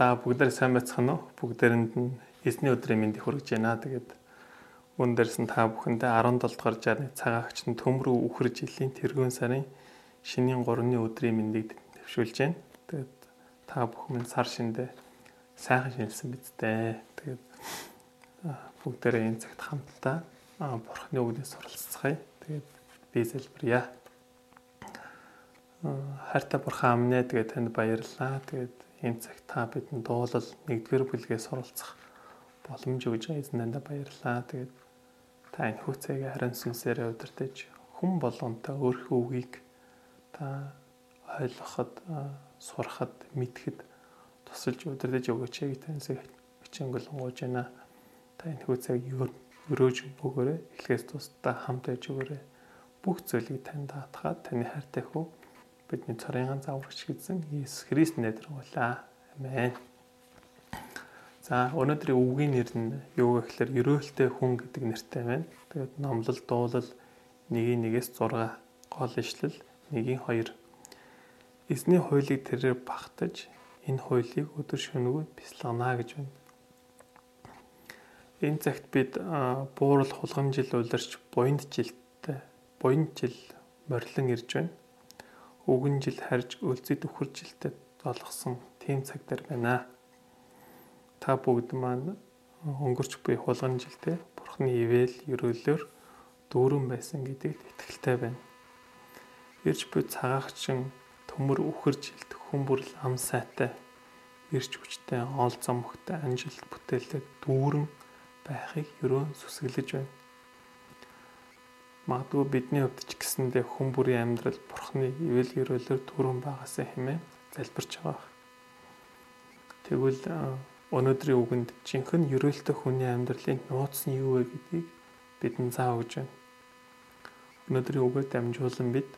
За бүгдээр сайн байцгаана уу? Бүгдээрэнд нь эзний өдрийн мэндийг хүргэж байна. Тэгээд үн дээрс нь та бүхэндээ 17 дугаар жарны цагаагч нь төмрөө үхэр жилийн тэргүүн сарын шинийн 3-ны өдрийн мэндийг төвшүүлж байна. Тэгээд та бүхэн сар шиндээ сайхан шинэлсэн бидтэй. Тэгээд бүгдээрээ энэ цагт хамтдаа бурхны үгнээс суралцгаая. Тэгээд би залбирая. Хайртай бурхан амнэ тэгээд танд баярлалаа. Тэгээд энэ цагт та бидэнд дуулал нэгдүгээр бүлгээс суралцах боломж өгж байгаа эзнэндээ баярлалаа. Тэгээд та энэ хүүцэйг харин сүнсээрээ удирдах хүн болгонтой өөрхөө үгийг та ойлгоход, сурахад, мэдхэд тусалж удирдах өгөөч гэж таньсыг хичээнгөлөнгууж байна. Та энэ хүүцэйг өрөөж өгөөрэй. Эхлээс тусдаа хамт байж өгөөрэй. Бүх зүйлийг танд даатгаад таны хайртай хүү бидний цорын зааварч гэсэн Иесус Христ нэрээр Амен. За өнөөдрийн үгийн нэр нь юу гэхээр ерөөлтэй хүн гэдэг нэртэй байна. Тэгээд номлол дуулал 1-1-ээс 6 гол ишлэл 1-2 Эзний хуулийг тэрээр багтаж энэ хуулийг өдөр шөнөгүй бясалгана гэж байна. Энэ цагт бид буурал хулгам жил улирч буйнд жилтэй буйнд жил морилон ирж байна өвгөн жил харж өлзөд өхөр жилтэд болгосон тийм цаг дээр байна. Та бүгд маань өнгөрч буй хулган жилдээ Бурхны ивэл өрөөлөөр дүүрэн байсан гэдэгт итгэлтэй байна. Ирж буй цагаагчин төмөр өхөр жилд хүмүүрл ам сайтай ирж хүчтэй оол замхтай анжилт бүтээлтэй дүүрэн байхыг ерөөн сүсгэлж байна магадгүй бидний хувьд ч гэсэндээ хүн бүрийн амьдрал бурхны ивэл өрөөлөөр түрүүн байгаасаа хэмээн залбирч байгаа. Тэгвэл өнөөдрийн үгэнд жинхэнэ өрөөлтөй хүний амьдралын нууц нь юу вэ гэдгийг бидэнд зааж өгч байна. Өнөөдрийн үгээр дамжуулан бид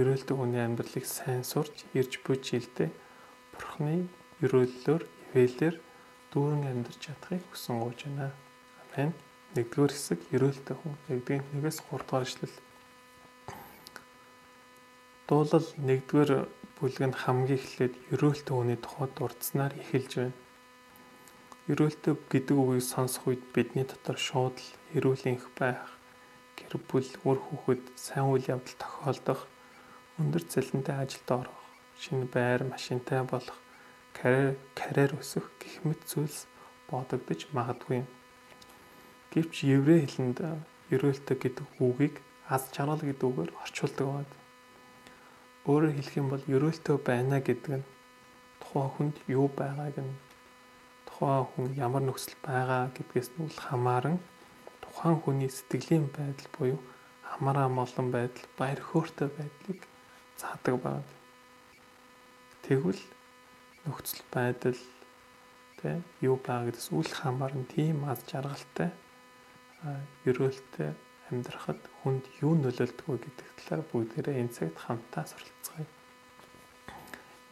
өрөөлтөй хүний амьдралыг сайн сурч ирж буй жилдээ бурхны өрөөллөөр ивэлэр дүүрэн амьдарч чадахыг хүсэн гооч байна. Амен. Нэгдүгээр хэсэг ерөөлтэй хүн. Нэгдүгээр нэгээс 3 дугаар ишлэл. Дуулал нэгдүгээр бүлэг нь хамгийн эхлээд ерөөлтэй хүний тухайд дурдсанаар эхэлж байна. Ерөөлтэй гэдэг үгийг сонсох үед бидний дотор шууд л эрүүл энх байх, гэр бүл, үр хүүхэд, сайн үйл явдал тохиолдох, өндөр цалинтай ажилд орох, шинэ байр, машинтай болох, карьер карьер өсөх гэх мэт зүйлс бодогдож магадгүй юм Гэвч еврей хэлэнд ерөөлтөг гэдэг үгийг аз жаргал гэдэг үгээр орчуулдаг байна. Өөрөөр хэлэх юм бол ерөөлтөө байна гэдэг нь тухайн хүнд юу байгааг нь тухайн хүн ямар нөхцөл байгаа гэдгээс нь хамааран тухайн хүний сэтгэлийн байдал буюу амар амгалан байдал, баяр хөөртэй байдлыг заадаг байна. Тэгвэл нөхцөл байдал тэ юу байгаа гэдээс үл хамааран тийм аз жаргалтай ерөөлтөй амьдрахад хүнд юу нөлөөлдөг вэ гэдэг талаар бүгдээрээ энэ цагт хамтдаа суралцгаая.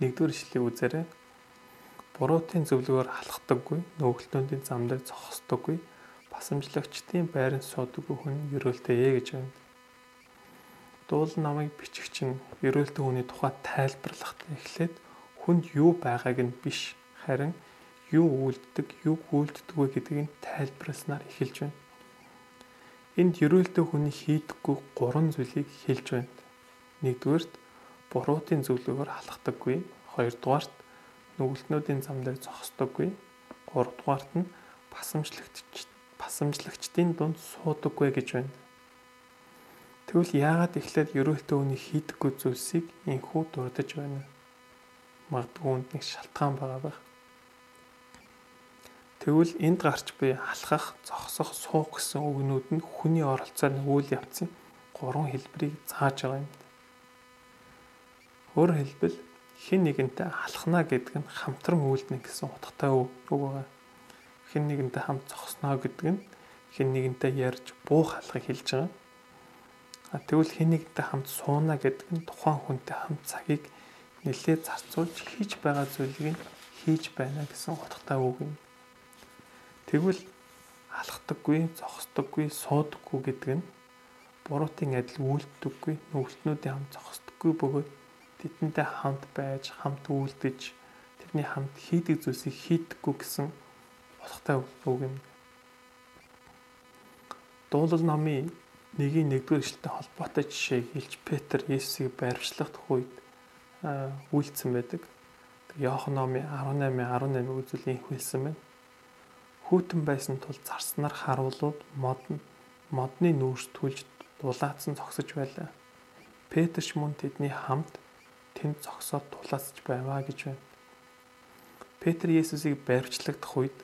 Нэгдүгээр ишлэгийг үзээрэй. Буруутын зөвлөгөөр халахдаггүй, нөгөөлтөндийн зам дээр зогсдоггүй, басамжлагчдын байранд суудаггүй хүн ерөөлтэй гэж байна. Дуул намыг бичигч нь ерөөлтөй хүний тухай тайлбарлахдаа эхлээд хүнд юу байгааг нь биш харин юу үйлддэг, юу гүйлддэг вэ гэдгийг тайлбарласнаар эхэлж байна. Энд ерөөлтөө хүний хийдэггүй гурван зүйлийг хэлж байна. Нэгдүгээрт буруутын зөвлөгөөр халахдаггүй, хоёрдугаарт нүгэлтнүүдийн зам дээр зогсдоггүй, гуравдугаарт нь басамжлагч басамжлагчдын дунд суудаггүй гэж байна. Тэгвэл яагаад эхлээд ерөөлтөө хүний хийдэггүй зүйлсийг инхүү дурдж байна? Магадгүй үнд нэг шалтгаан байгаа байх. Тэгвэл энд гарч буй алхах, зогсох, суух гэсэн үгнүүд нь хүний оролцоор үйл явцын гурван хэлбэрийг зааж байгаа юм. Өөрөөр хэлбэл хэн нэгэнтэй алхна гэдэг нь хамтран үйлдэнэ гэсэн утгатай үг байгаа. Хэн нэгэнтэй хамт зогсноо гэдэг нь хэн нэгэнтэй ярьж буух алхахыг хэлж байгаа. А тэгвэл хэн нэгэнтэй хамт сууна гэдэг нь тухайн хүнтэй хамт цагийг нэлээд зарцуулж хийж байгаа зүйлийг хийж байна гэсэн утгатай үг юм. Тэгвэл алхдаггүй, зогсдоггүй, суудаггүй гэдэг нь буруутын адил үйлддэггүй, нүгэлтнүүдийн хамт зогсдоггүй бөгөөд тэдэнтэй хамт байж, хамт үйлдэж, тэр бидний хамт хийдэг зүйлсийг хийдэггүй гэсэн утгатай үг юм. Дуулал номын нэгийн нэгдүгээр эшлэлтэй холбоотой жишээг хэлж Петр Есүсийг баримтлах үед үйлцсэн байдаг. Иохан номын 18 18 үзүүлийн хэлсэн байна. Хүүтэн байсан тул зарснаар харуулууд модн модны нүүрс түлж дулаацсан зогсож байлаа. Петр ч мөн тэдний хамт тэнд зогсоод тулаацж байваа гэж байна. Петр Есүсийг барьцлагдах үед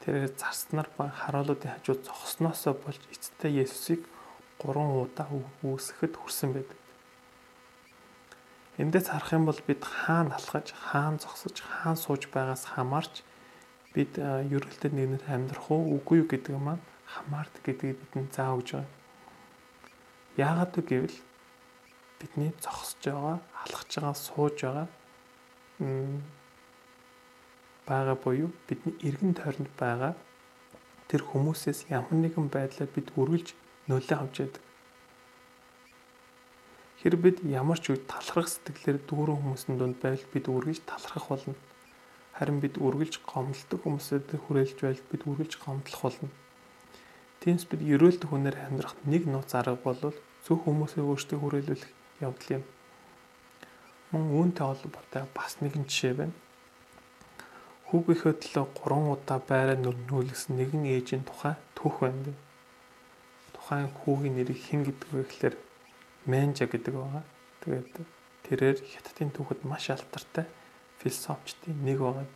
тэрээр зарснаар ба харуулуудын хажууд зогсноосоо болж эцэстээ Есүсийг 3 удаа үүсгэхэд хүрсэн байдаг. Эндээс харах юм бол бид хаана алхаж, хаана зогсож, хаана сууж байгаас хамаарч бид ерөөлтөд нэгнээр амьдрах уу, үгүй юу гэдэг маань хамаард гэдгийг бидэнд заав гэж байна. Яагаад гэвэл бидний зогсож байгаа, алхаж байгаа, сууж байгаа байгаа буюу бидний эргэн тойронд байгаа тэр хүмүүсээс ямар нэгэн байдлаар бид үргэлж нөлөө авч яадаг. Хэрэг бид ямар ч үед талархах сэтгэлээр дүүрэн хүмүүсийн дунд байвал бид үргэлж талархах болно. Харин бид үргэлж гомдолдог хүмүүсэд хүрээлж байвал бид үргэлж гомдлох болно. Тиймс бид ерөөлт хүнээр амьдрах нэг нууц арга бол зөв хүмүүсээ өөртөө хүрээлүүлэх явдал юм. Мөн үүнтэй холбоотой бас нэгэн жишээ байна. Хүүгийнхөө төлөө 3 удаа байраа нүүлгсэн нэгэн ээжийн тухай түүх байна. Тухайн хүүгийн нэрийг хэн гэдэг вэ гэхээр Менжа гэдэг байгаа. Тэгээд тэрээр хятадын түүхэд маш алдартай философчдын нэг байгаа.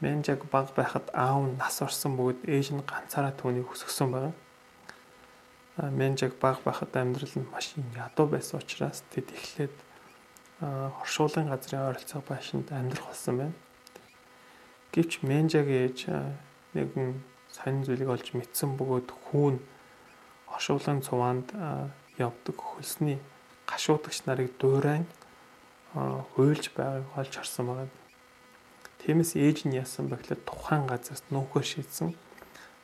Менжаг баг байхад аав нь нас орсон бөгөөд ээж нь ганцаараа түүнийг өсгсөн байгаа. Менжаг баг байхад амьдрал нь маш ядуу байсан учраас тэд эхлээд хоршуулгын газрын ойролцоо байшинд амьдрах болсон байна. Гэвч Менжагийн ээж нэгэн сонин зүйлийг олж мэдсэн бөгөөд хүүн оршуулгын цуваанд явдаг хөлсний гашуудагч нарыг дуурайн хуйлж байгааг олж харсан байна. Тиймээс ээж нь яасан бэ гэхээр тухайн газарт нүүхөр шийдсэн.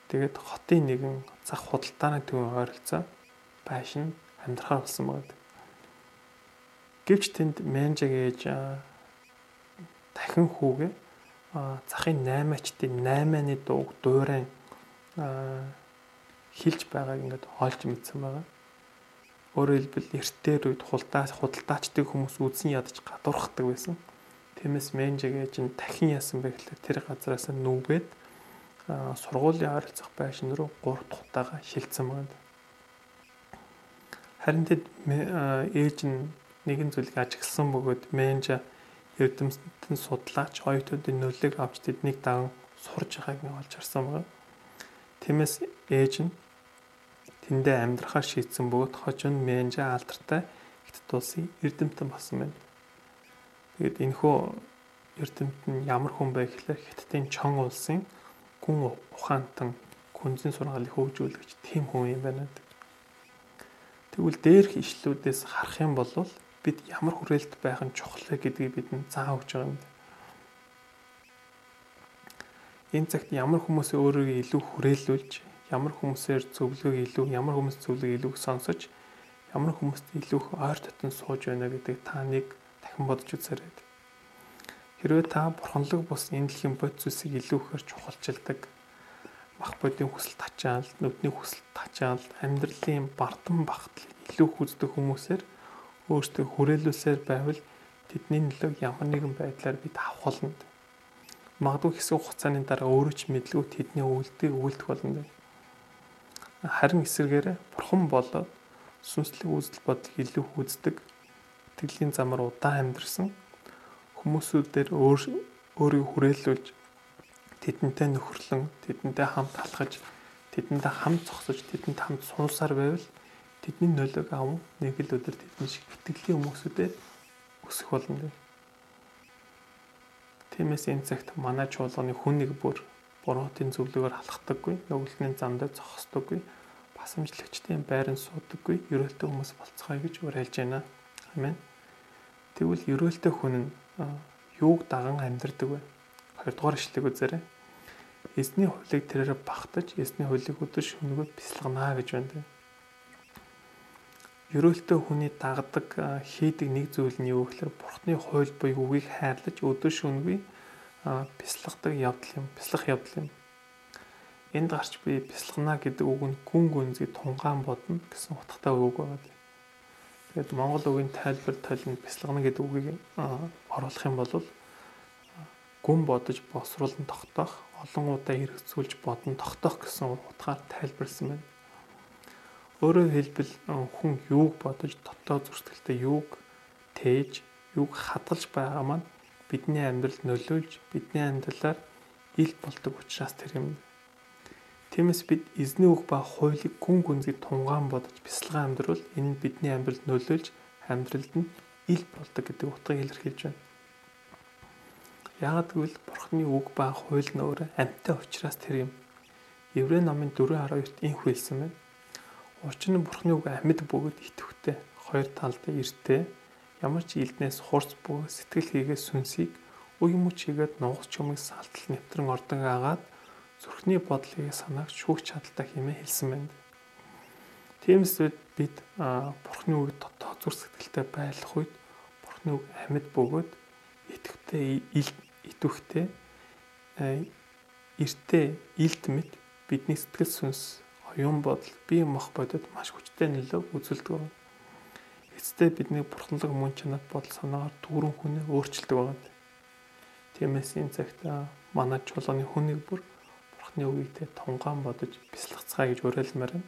Тэгээд хотын нэгэн зах худалдааны төвийн ойролцоо байшин амьдрахаар болсон байна. Гэвч тэнд менжиг ээж дахин хүүгээ захын 8-ачтын 8-ны дууг дуурайн хилж байгааг ингээд олж мэдсэн байгаа. Өөрөөр хэлбэл эртээр үед хулдаа худалдаачдыг хүмүүс үзэн ядаж гадуурхдаг байсан. Тиймээс менжиг ээж нь дахин яасан бэ гэхлээр тэр газараас нүгээд сургуулийн ойролцох байшин руу 3 дахь удаага шилжсэн байна. Харин тэд ээж нь нэгэн зүйлийг ажигласан бөгөөд менжа эрдэмтэн судлаач оюутнуудын нөлөөг авч тэднийг даган сурж байгааг нь олж харсан байна. Тиймээс ээж нь тэндээ амьдрахаар шийдсэн бөгөөд хожин менжа алдартай хятад улсын эрдэмтэн болсон байна. Тэгээд энэхүү эрдэмтэн ямар хүн бэ гэхээр хятадын чон улсын гүн ухаантан күнзэн сургаалыг хөгжүүлэгч тийм хүн юм байна. Тэгвэл дээрх ишлүүдээс харах юм бол бид ямар хүрээлт байх нь чухал гэдгийг бидэнд зааж байгаа юм. Энэ цагт ямар хүмүүс өөрийгөө илүү хүрээлүүлж ямар хүмүүсээр зөвлөгөө илүү ямар хүмүүс зөвлөгөө илүү сонсож ямар хүмүүст илүү ойр дотн сууж байна гэдэг та нэг дахин бодож үзээрэй. Хэрвээ та бурханлаг бус энэ дэлхийн бод зүйлсийг илүү ихээр чухалчилдаг мах бодийн хүсэл тачаал, нүдний хүсэл тачаал, амьдралын бардам багтлыг илүү хүздэг хүмүүсээр өөртөө хүрээлүүлсээр байвал тэдний нөлөөг ямар нэгэн байдлаар бид авах болно. Магадгүй хэсэг хугацааны дараа өөрөө ч мэдлгүй тэдний үйлдэл үйлдэх болно харин эсэргээр бурхан болоод сүнслэг үзэл бодлыг илүү хүздэг итгэлийн замаар удаан амьдэрсэн хүмүүсүүдээр өөр өөрийгөө хүрээлүүлж тэдэнтэй нөхөрлөн тэдэнтэй хамт алхаж тэдэнтэй хамт зогсож тэдэнд хамт суусаар байвал тэдний нөлөөг аван нэг л өдөр тэдний шиг итгэлийн хүмүүсүүдээр өсөх болно. Тиймээс энэ цагт манай чуулганы хүн нэг бүр буруутын зөвлөгөөр халахдаггүй, нүгэлтний замдаа зогсдоггүй, басамжлагчдын байранд суудаггүй, ерөөлтэй хүмүүс болцгоё гэж уриалж байна. Амен. Тэгвэл ерөөлтэй хүн нь юуг даган амьдардаг вэ? Хоёрдугаар ишлэг үзээрэй. Эсний хуулийг тэрээр багтаж, эсний хуулийг өдөр шөнөгөө бясалганаа гэж байна. Ерөөлтөө хүний дагдаг хийдэг нэг зүйл нь юу гэхээр бурхны хууль буюу үгийг хайрлаж өдөр шөнөгүй бясалгадаг явдал юм. Бясалгах явдал юм. Энд гарч би бясалгана гэдэг үг нь гүн гүнзгий тунгаан бодно гэсэн утгатай үг байна. Тэгээд Монгол үгийн тайлбар толинд бясалгана гэдэг үгийг оруулах юм бол гүн бодож босруулан тогтоох, олон удаа хэрэгцүүлж бодон тогтоох гэсэн утгаар тайлбарлсан байна. Өөрөөр хэлбэл хүн юуг бодож дотоод зурсгэлтэй юуг тээж, юуг хадгалж байгаа маань бидний амьдралд нөлөөлж, бидний амьдралаар ил болдог учраас тэр юм Тиймээс бид эзний үг ба хуулийг гүн гүнзгий тунгаан бодож бясалган амьдрал энэ бидний амьдралд нөлөөлж амьдралд нь ил болдог гэдэг утгыг илэрхийлж байна. Яагад гэвэл Бурхны үг ба хууль нь өөрөө амьтаа учраас тэр юм. Еврей номын 4:12-т инх хэлсэн байна. Учир нь Бурхны үг амьд бөгөөд итгэвтэй, хоёр талдаа эртээ, ямар ч илднээс хурц бөгөөд сэтгэл хийгээ сүнсийг үе мөч хийгээд нугас чумыг салтал нэвтрэн ордог агаад зүрхний бодлыг санааг шүүх чадaltaа хэмээн хэлсэн байна. Тиймээс бид Бурхны үг дотоод зүр сэтгэлтэй байх үед Бурхны үг амьд бөгөөд итгэвтэй итвэхтэй эртээ илт мэд бидний сэтгэл сүнс оюун бодол бие мах бодод маш хүчтэй нөлөө үзүүлдэг Эцэстээ бидний бурханлаг мөн чанар бодол санаагаар дүүрэн хүнээ өөрчилдөг байна. Тиймээс энэ цагт манай чуулганы хүнийг бүр бурхны үгийгтэй тунгаан бодож бясалгацгаа гэж уриалмаар байна.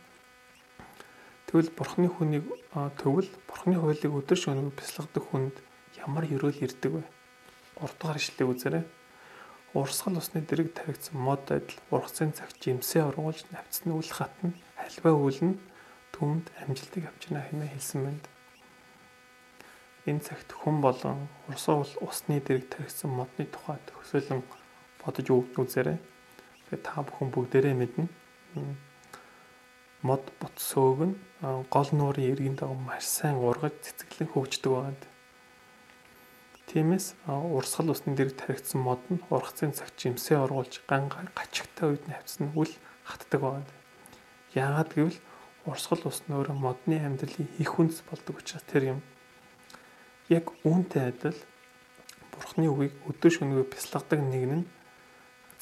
Тэгвэл бурхны хүнийг тэгвэл бурхны хуулийг өдөр шөнөгүй бясалгадаг хүнд ямар ерөөл ирдэг вэ? Урдгаар ишлэгийг үзээрэй. Урсгал усны дэрэг тавигдсан мод адил ургацын цагт жимсээ ургуулж навцны үл хатна хальваа үлнэ түмд амжилтыг авч байна хэмээн хэлсэн байна. Энэ цагт хүн болон урсгал усны дэрэг тавигдсан модны тухай төгсөлөн бодож үзээрэй Тэгээ та бүхэн бүгдээрээ мэднэ. Мод бут сөөг нь гол нуурын эргийн дагуу маш сайн ургаж цэцэглэн хөгждөг байна. Тиймээс урсгал усны дэрэг таригдсан мод нь ургацын цагт жимсээ оргуулж гангаар гачигтай үед навцсан үл хатдаг байна. Яагаад гэвэл урсгал ус өөрөө модны амьдралын их хүнс болдог учраас тэр юм. Яг үүнтэй адил Бурхны үгийг өдөр шөнөгүй бясалгадаг нэг нь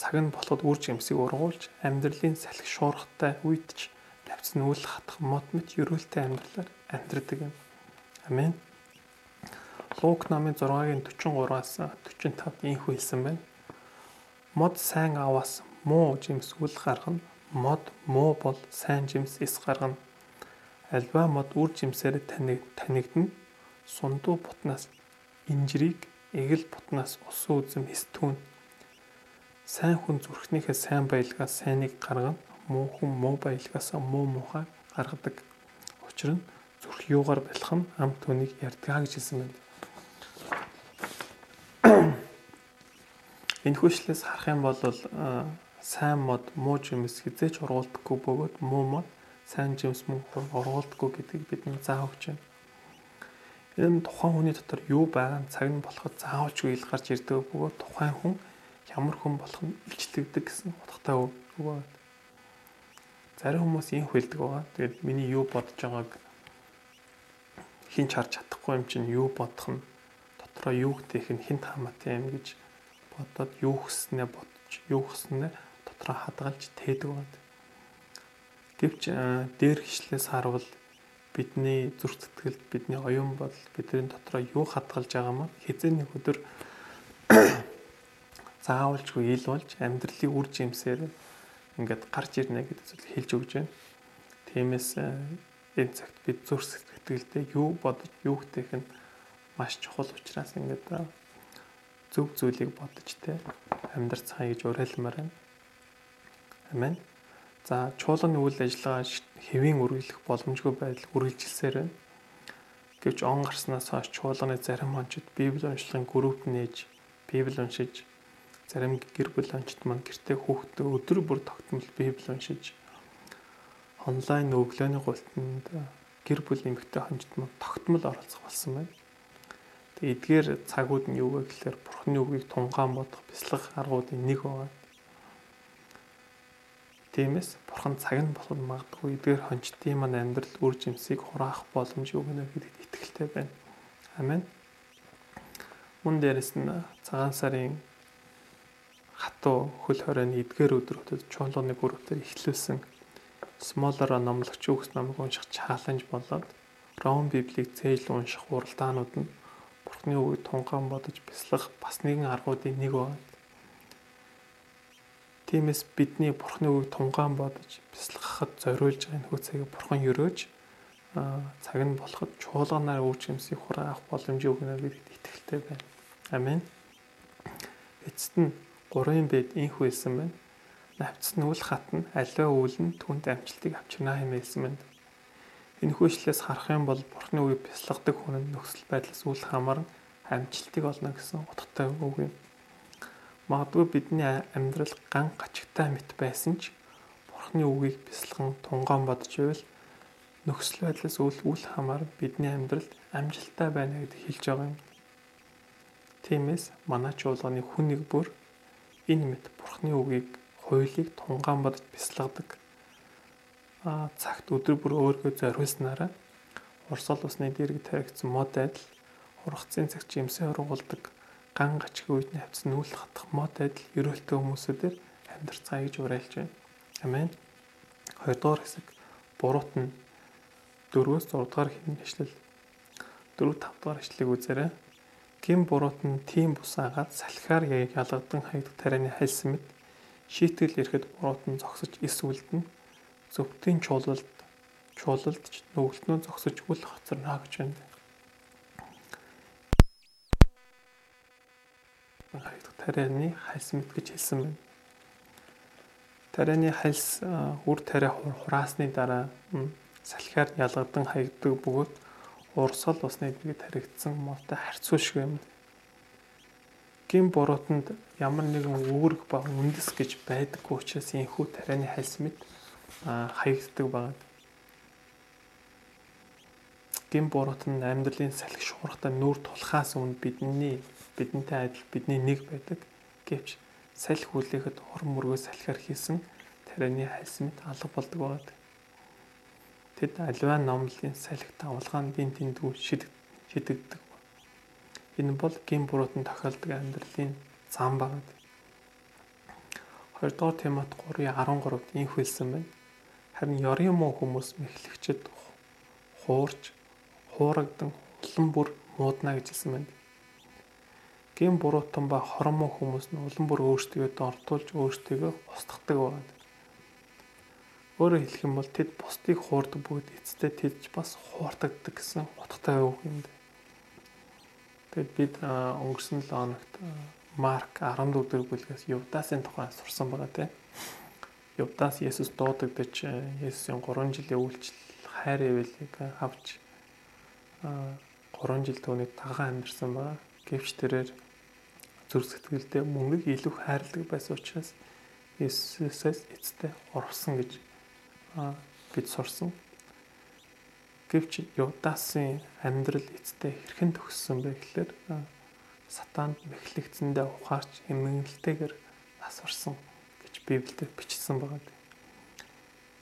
цаг нь болоход үр жимсийг ургуулж амьдралын салхи шуурхтай ч тавцсан үл хатах мод мэт ерөөлтэй амьдралаар амьдрдаг юм. Амен. Лук намын 6-гийн 43-аас 45-д ийхүү хэлсэн байна. Мод сайн аваас муу жимс үл гаргана. Мод муу бол сайн жимс эс гаргана. Альва мод үр жимсээр таnig танигдна. Сундуу бутнаас инжирийг, эгэл бутнаас усан үзэм хэстүүн Сайн хүн зүрхнийхээ сайн баялгаас сайныг гаргана. Муу хүн муу баялгаас муу муухай гаргадаг. Учир нь зүрх юугаар бэлэх нь ам түүнийг ярьдгаа гэж хэлсэн байна. Энэ хүчлээс харах юм бол сайн мод муу жимс хизээч ургуулдаггүй бөгөөд муу мод сайн жимс мөн ургуулдаггүй гэдгийг бидний заах гэж байна. Энэ тухайн хүний дотор юу байгаа нь цаг нь болоход заавалчгүй ил гарч ирдэг бөгөөд тухайн хүн ямар хүн болох нь илчлэгдэг гэсэн утгатай байна. Зарим хүмүүс ийм хэлдэг байгаа. Тэгээд миний юу бодож байгааг хин ч харж чадахгүй юм чинь юу бодох нь дотроо юу гээх нь хинт хамаатай юм гэж бодоод юу хүснээ бодож юу хүснээ дотроо хадгалж тээдэг байна. Гэвч дээр хишлээс харвал бидний зүрх сэтгэлд бидний оюун бодол бидний дотроо юу хадгалж байгаа маа хизээ нэг өдөр заавалжгүй ил болж амьдралын үр жимсээр ингээд гарч ирнэ гэдэг зүйл хэлж өгч байна. Тиймээс э, энэ цагт бид зүрх сэтгэлдээ юу бодож юу хийх нь маш чухал учраас ингээд э, зөв зүйлийг бодож те амьдрал цаа гэж уриалмаар байна. Амен. За чуулганы үйл ажиллагаа хэвийн үргэлжлэх боломжгүй байдал үргэлжилсээр байна. Гэвч он гарснаас хойш чуулганы зарим онцод Библи уншлагын групп нээж Библи уншиж Зарим гэр бүл онцт маань гэртээ хүүхдээ өдөр бүр тогтмол библ уншиж онлайн өглөөний гуйлтанд гэр бүл эмэгтэй хонжт маань тогтмол оролцох болсон байна. Тэгээ эдгээр цагууд нь юу вэ гэхээр Бурхны үгийг тунгаан бодох бяцлах аргуудын нэг байна. Тиймээс бурхан цаг нь болоход магадгүй эдгээр хончтын маань амьдрал үр жимсийг хураах боломж өгнө гэдэгт итгэлтэй байна. Амен. Мөн дээрэс нь цагаан сарын хатуу хөл хоройны эдгээр өдрүүдэд чуулганы бүрэлдэхүүн эхлүүлсэн Смолоро номлогч үгс намыг унших чаленж болоод Ром Библийг цээл унших уралдаанууд нь Бурхны үгийг тунгаан бодож бяцлах бас нэгэн аргуудын нэг байна. Тиймээс бидний Бурхны үгийг тунгаан бодож бяцлахад зориулж байгаа нөхөө цагийг Бурхан өрөөж цаг нь болоход чуулганаар үр жимсийг хураах боломж өгнө гэдэгт итгэлтэй байна. Амен. Эцэст нь гурван бед инх хэлсэн байна. Навцсан үл хатна аливаа үйл нь түнд амжилтыг авчирнаа хэмээсэн байна. Энэхүү ишлээс харах юм бол Бурхны үгийг бяцлагдаг хүн нөхцөл байдлаас үл хамааран амжилтыг олно гэсэн утгатай үг юм. Магадгүй бидний амьдрал ган гачигтай мэт байсан ч Бурхны үгийг бясалган тунгаан бодж ивэл нөхцөл байдлаас үл үл хамаар бидний амьдралд амжилттай байна гэдгийг хэлж байгаа юм. Тиймээс манай чуулганы хүн нэг бүр энэ мэт Бурхны үгийг хуулийг тунгаан бодож бясалгадаг а цагт өдөр бүр өөргөө зориулснараа урсгал усны дэрэг таригдсан мод адил ургацын цагт жимсээ ургуулдаг ган гачгийн үед навц нүүл хатах мод адил ерөөлтэй хүмүүсүүдээр амьдрцгаа гэж уриалж байна. Амен. 2 дугаар хэсэг буруут нь 4-өөс 6 дугаар хэвшлэл 4 5 дугаар хэвшлийг үзээрэй. Гим буруут нь тийм бусаагаад салхиар ялгадан хаягдах тарианы хайлсан мэт шийтгэл ирэхэд буруут нь зогсож эс үлдэн зөвхтийн чуулалд чуулалд нүгэлтнөө зогсож үл хоцорно гэж байна. хаягдах тарианы хальс мэт гэж хэлсэн байна. Тарианы хальс үр тариа хураасны дараа салхиар ялгадан хаягддаг бөгөөд урсгал усны дэвгэд харигдсан молтой харьцуу шиг юм. Гин буруутанд ямар нэгэн үүрэг ба үндэс гэж байдаггүй учраас энэхүү тарианы хальс мэт хаягддаг байна. Гин буруут нь амьдралын салхи шуурхтай нүүр тулхаас өмнө бидний бидэнтэй адил бидний нэг байдаг. Гэвч салхи хүлээхэд уран мөргөө салхиар хийсэн тарианы хайсмит алга болдог байгаад. Тэд аливаа номлын салхи давлгаан бин тэндүү шидэгдэг. Энэ бол гин буруутан тохиолдог амьдралын зам багт. 2 дугаар Тимот 3:13-д инх хэлсэн байна. Харин ёрын муу хүмүүс мэхлэгчэд хуурч хуурагдан улам бүр муудна гэж хэлсэн байна. Гин буруутан ба хормоо хүмүүс нь улам бүр өөрсдөө дордуулж өөрсдөө устгадаг байна. Өөрөөр хэлэх юм бол тэд бусдыг хуурдаг бүгд эцэстээ тэдж бас хуурдагддаг гэсэн утгатай үг юм дээ. Тэгэд бид өнгөрсөн 7 хоногт Марк 14 дэх бүлгээс Юдасын тухай сурсан байгаа тийм. Юдас Есүс дуудагдаж Есүсийн 3 жилийн үйлчлэл хайр эвэлийг авч 3 жил түүнийг тагаан амьдсан байгаа. Гэвч тэрээр зүрх сэтгэлдээ мөнгөийг илүү хайрладаг байсан учраас Иесусээс эцтэй орсон гэж бид сурсан. Гэвч Юдасын амьдрал эцтэй хэрхэн төгссөн бэ гэхээр сатаанд мэхлэгцэндээ ухаарч эмгэнэлтэйгээр нас орсон гэж Библиэд бичсэн байгаа.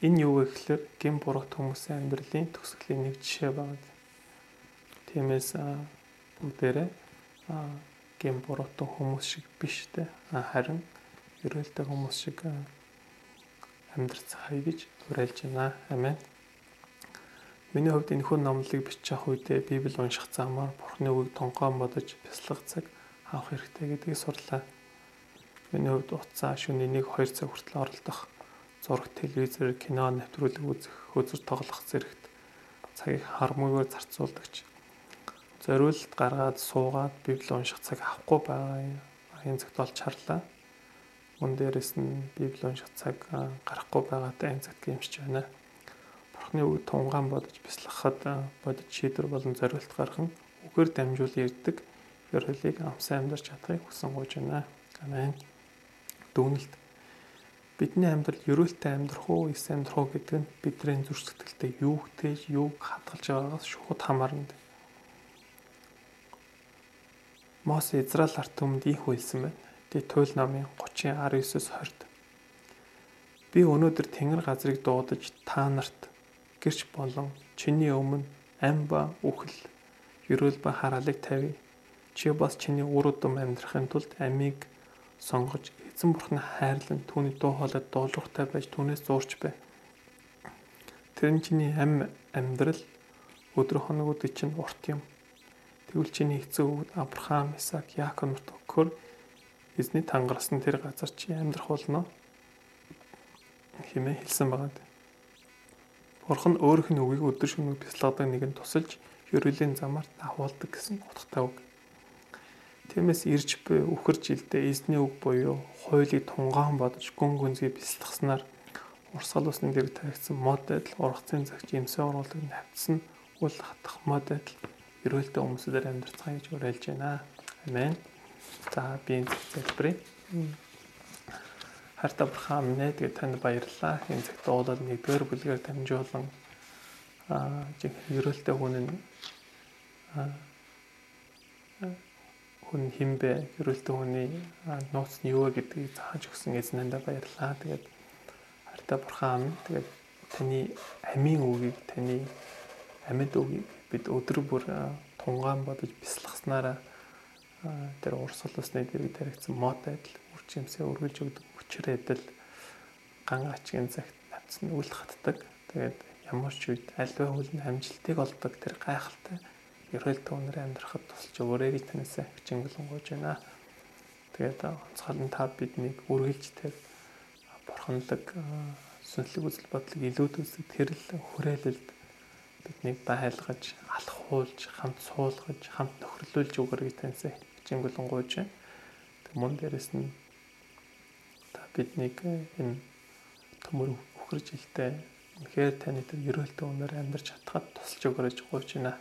Энэ юу вэ гэхээр гин буруу хүмүүсийн амьдралын төгсгөлийн нэг жишээ байгаа. Тиймээс бүгдээрээ гин буруутай хүмүүс шиг биш те харин ерөөлтэй хүмүүс шиг амьдрцгаая гэж уриалж байна. Амен. Миний хувьд энэхүү номлыг бичих үедээ Библи унших замаар Бурхны үгийг тонгоон бодож бяцлах цаг авах хэрэгтэй гэдгийг сурлаа. Миний хувьд утсаа шөнийн 1 2 цаг хүртэл оролдох, зураг, телевизээр кино нэвтрүүлэг үзэх, хөзөр тоглох зэрэгт цагийг хармуугаар зарцуулдагч зориулт гаргаад суугаад библи унших цаг авахгүй байгаа энэ цагт олж харлаа. Мөн дээрэс нь библи унших цаг гарахгүй байгаатай энэ цагт гэмшиж байна. Бурхны үг тунгаан бодож бяцлахад бодож шийдвэр болон зориулт гаргах нь үгээр дамжуул ярьдаг ерхлийг амсан амьдарч чадахыг хүсэн гуйж байна. Амен. Дүгнэлт бидний амьдрал ерөөлтэй амьдрах уу, эс амьдрах уу гэдэг нь бидний зүрх сэтгэлтэй юу гэж юуг хадгалж байгаагаас шууд хамаарна. Мосе Израиль ард түмэнд их үйлсэн байна. Тэ туйл намын 30-19-с 20-д. Би өнөөдөр тэнгэр газрыг дуудаж та нарт гэрч болон чиний өмнө ам ба үхэл, ерөөл ба хараалыг тавья. Чи бас чиний үр удам амьдрахын тулд амийг сонгож эзэн бурхны хайрлан түүний дуу хоолойд дуулууртай байж түүнээс зуурч бай. Тэр нь чиний ам амьдрал өдөр хоногуд чинь урт юм. Тэгвэл чиний эцэг өвд Авраам, Исаак, Яаков нарт өгөхөр эзний тангарсан тэр газар чи амьдрах болно хэмээн хэлсэн байгаа. Бурхан өөрийнх нь үгийг өдөр шөнөг бяцлагдаг нэгэн тусалж ерөөлийн замаар давуулдаг гэсэн утгатай үг. Тиймээс ирж буй үхэр жилдээ эзний үг буюу хуулийг тунгаан бодож гүн гүнзгий бяцлагснаар урсгал усны дээр тавигдсан мод байдал ургацын цагч эмсээ оруулдаг навцсан үл хатах мод байдал эрүүлтэй хүмүүсээр амьдрцгаая гэж уриалж байна. Амен. За би энэ залбирая. Хайртай бурхан минь тэгээд танд баярлалаа. Энэ цагт уулал нэгдүгээр бүлгээр дамжуулан аа ерөөлтэй хүн нь хүн хинбэ ерөөлтэй хүний нууц нь юу вэ гэдгийг зааж өгсөн эзнэндээ баярлалаа. Тэгээд хайртай бурхан минь тэгээд таны амийн үгийг таны амьд үгийг бид өдөр бүр тунгаан бодож бясалгаснараа тэр урсгал усны дэрэг таригдсан мод байдал үржимсээ өргөлж өгдөг хүчээр адил ган ачгийн цагт навцсан үл хатдаг. Тэгээд ямар ч үед альва хөл нь амжилтыг олдог тэр гайхалтай ерөөл түүнэр амьдрахад тусалж өгөөрэй гэж танаас хичээнгүлэн гуйж байна. Тэгээд онцгойлон та биднийг үргэлж тэр бурханлаг сүнслэг үзэл бодлыг илүүд үздэг тэр л хүрээлэлд биднийг байлгаж, алхуулж, хамт суулгаж, хамт нөхөрлүүлж өгөрэй таньсаа хичээнгүлэн гуйж байна. Тэг мөн дээрэс нь та биднийг энэ төмөр үхэржилтэй үнэхээр таны тэр ерөөлтөө өнөр амьдарч чадхад тусалж өгөрөж гуйж байна.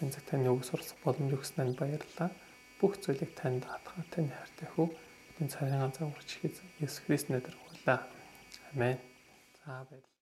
Энэ цаг таны үг суралцах боломж өгснөнд баярлалаа. Бүх зүйлийг танд хатгаа таны хайртай хүү. Энэ царийн ганц амгарч хийх Есүс Христос нэрээр хуйлаа. Амен. За баярлалаа.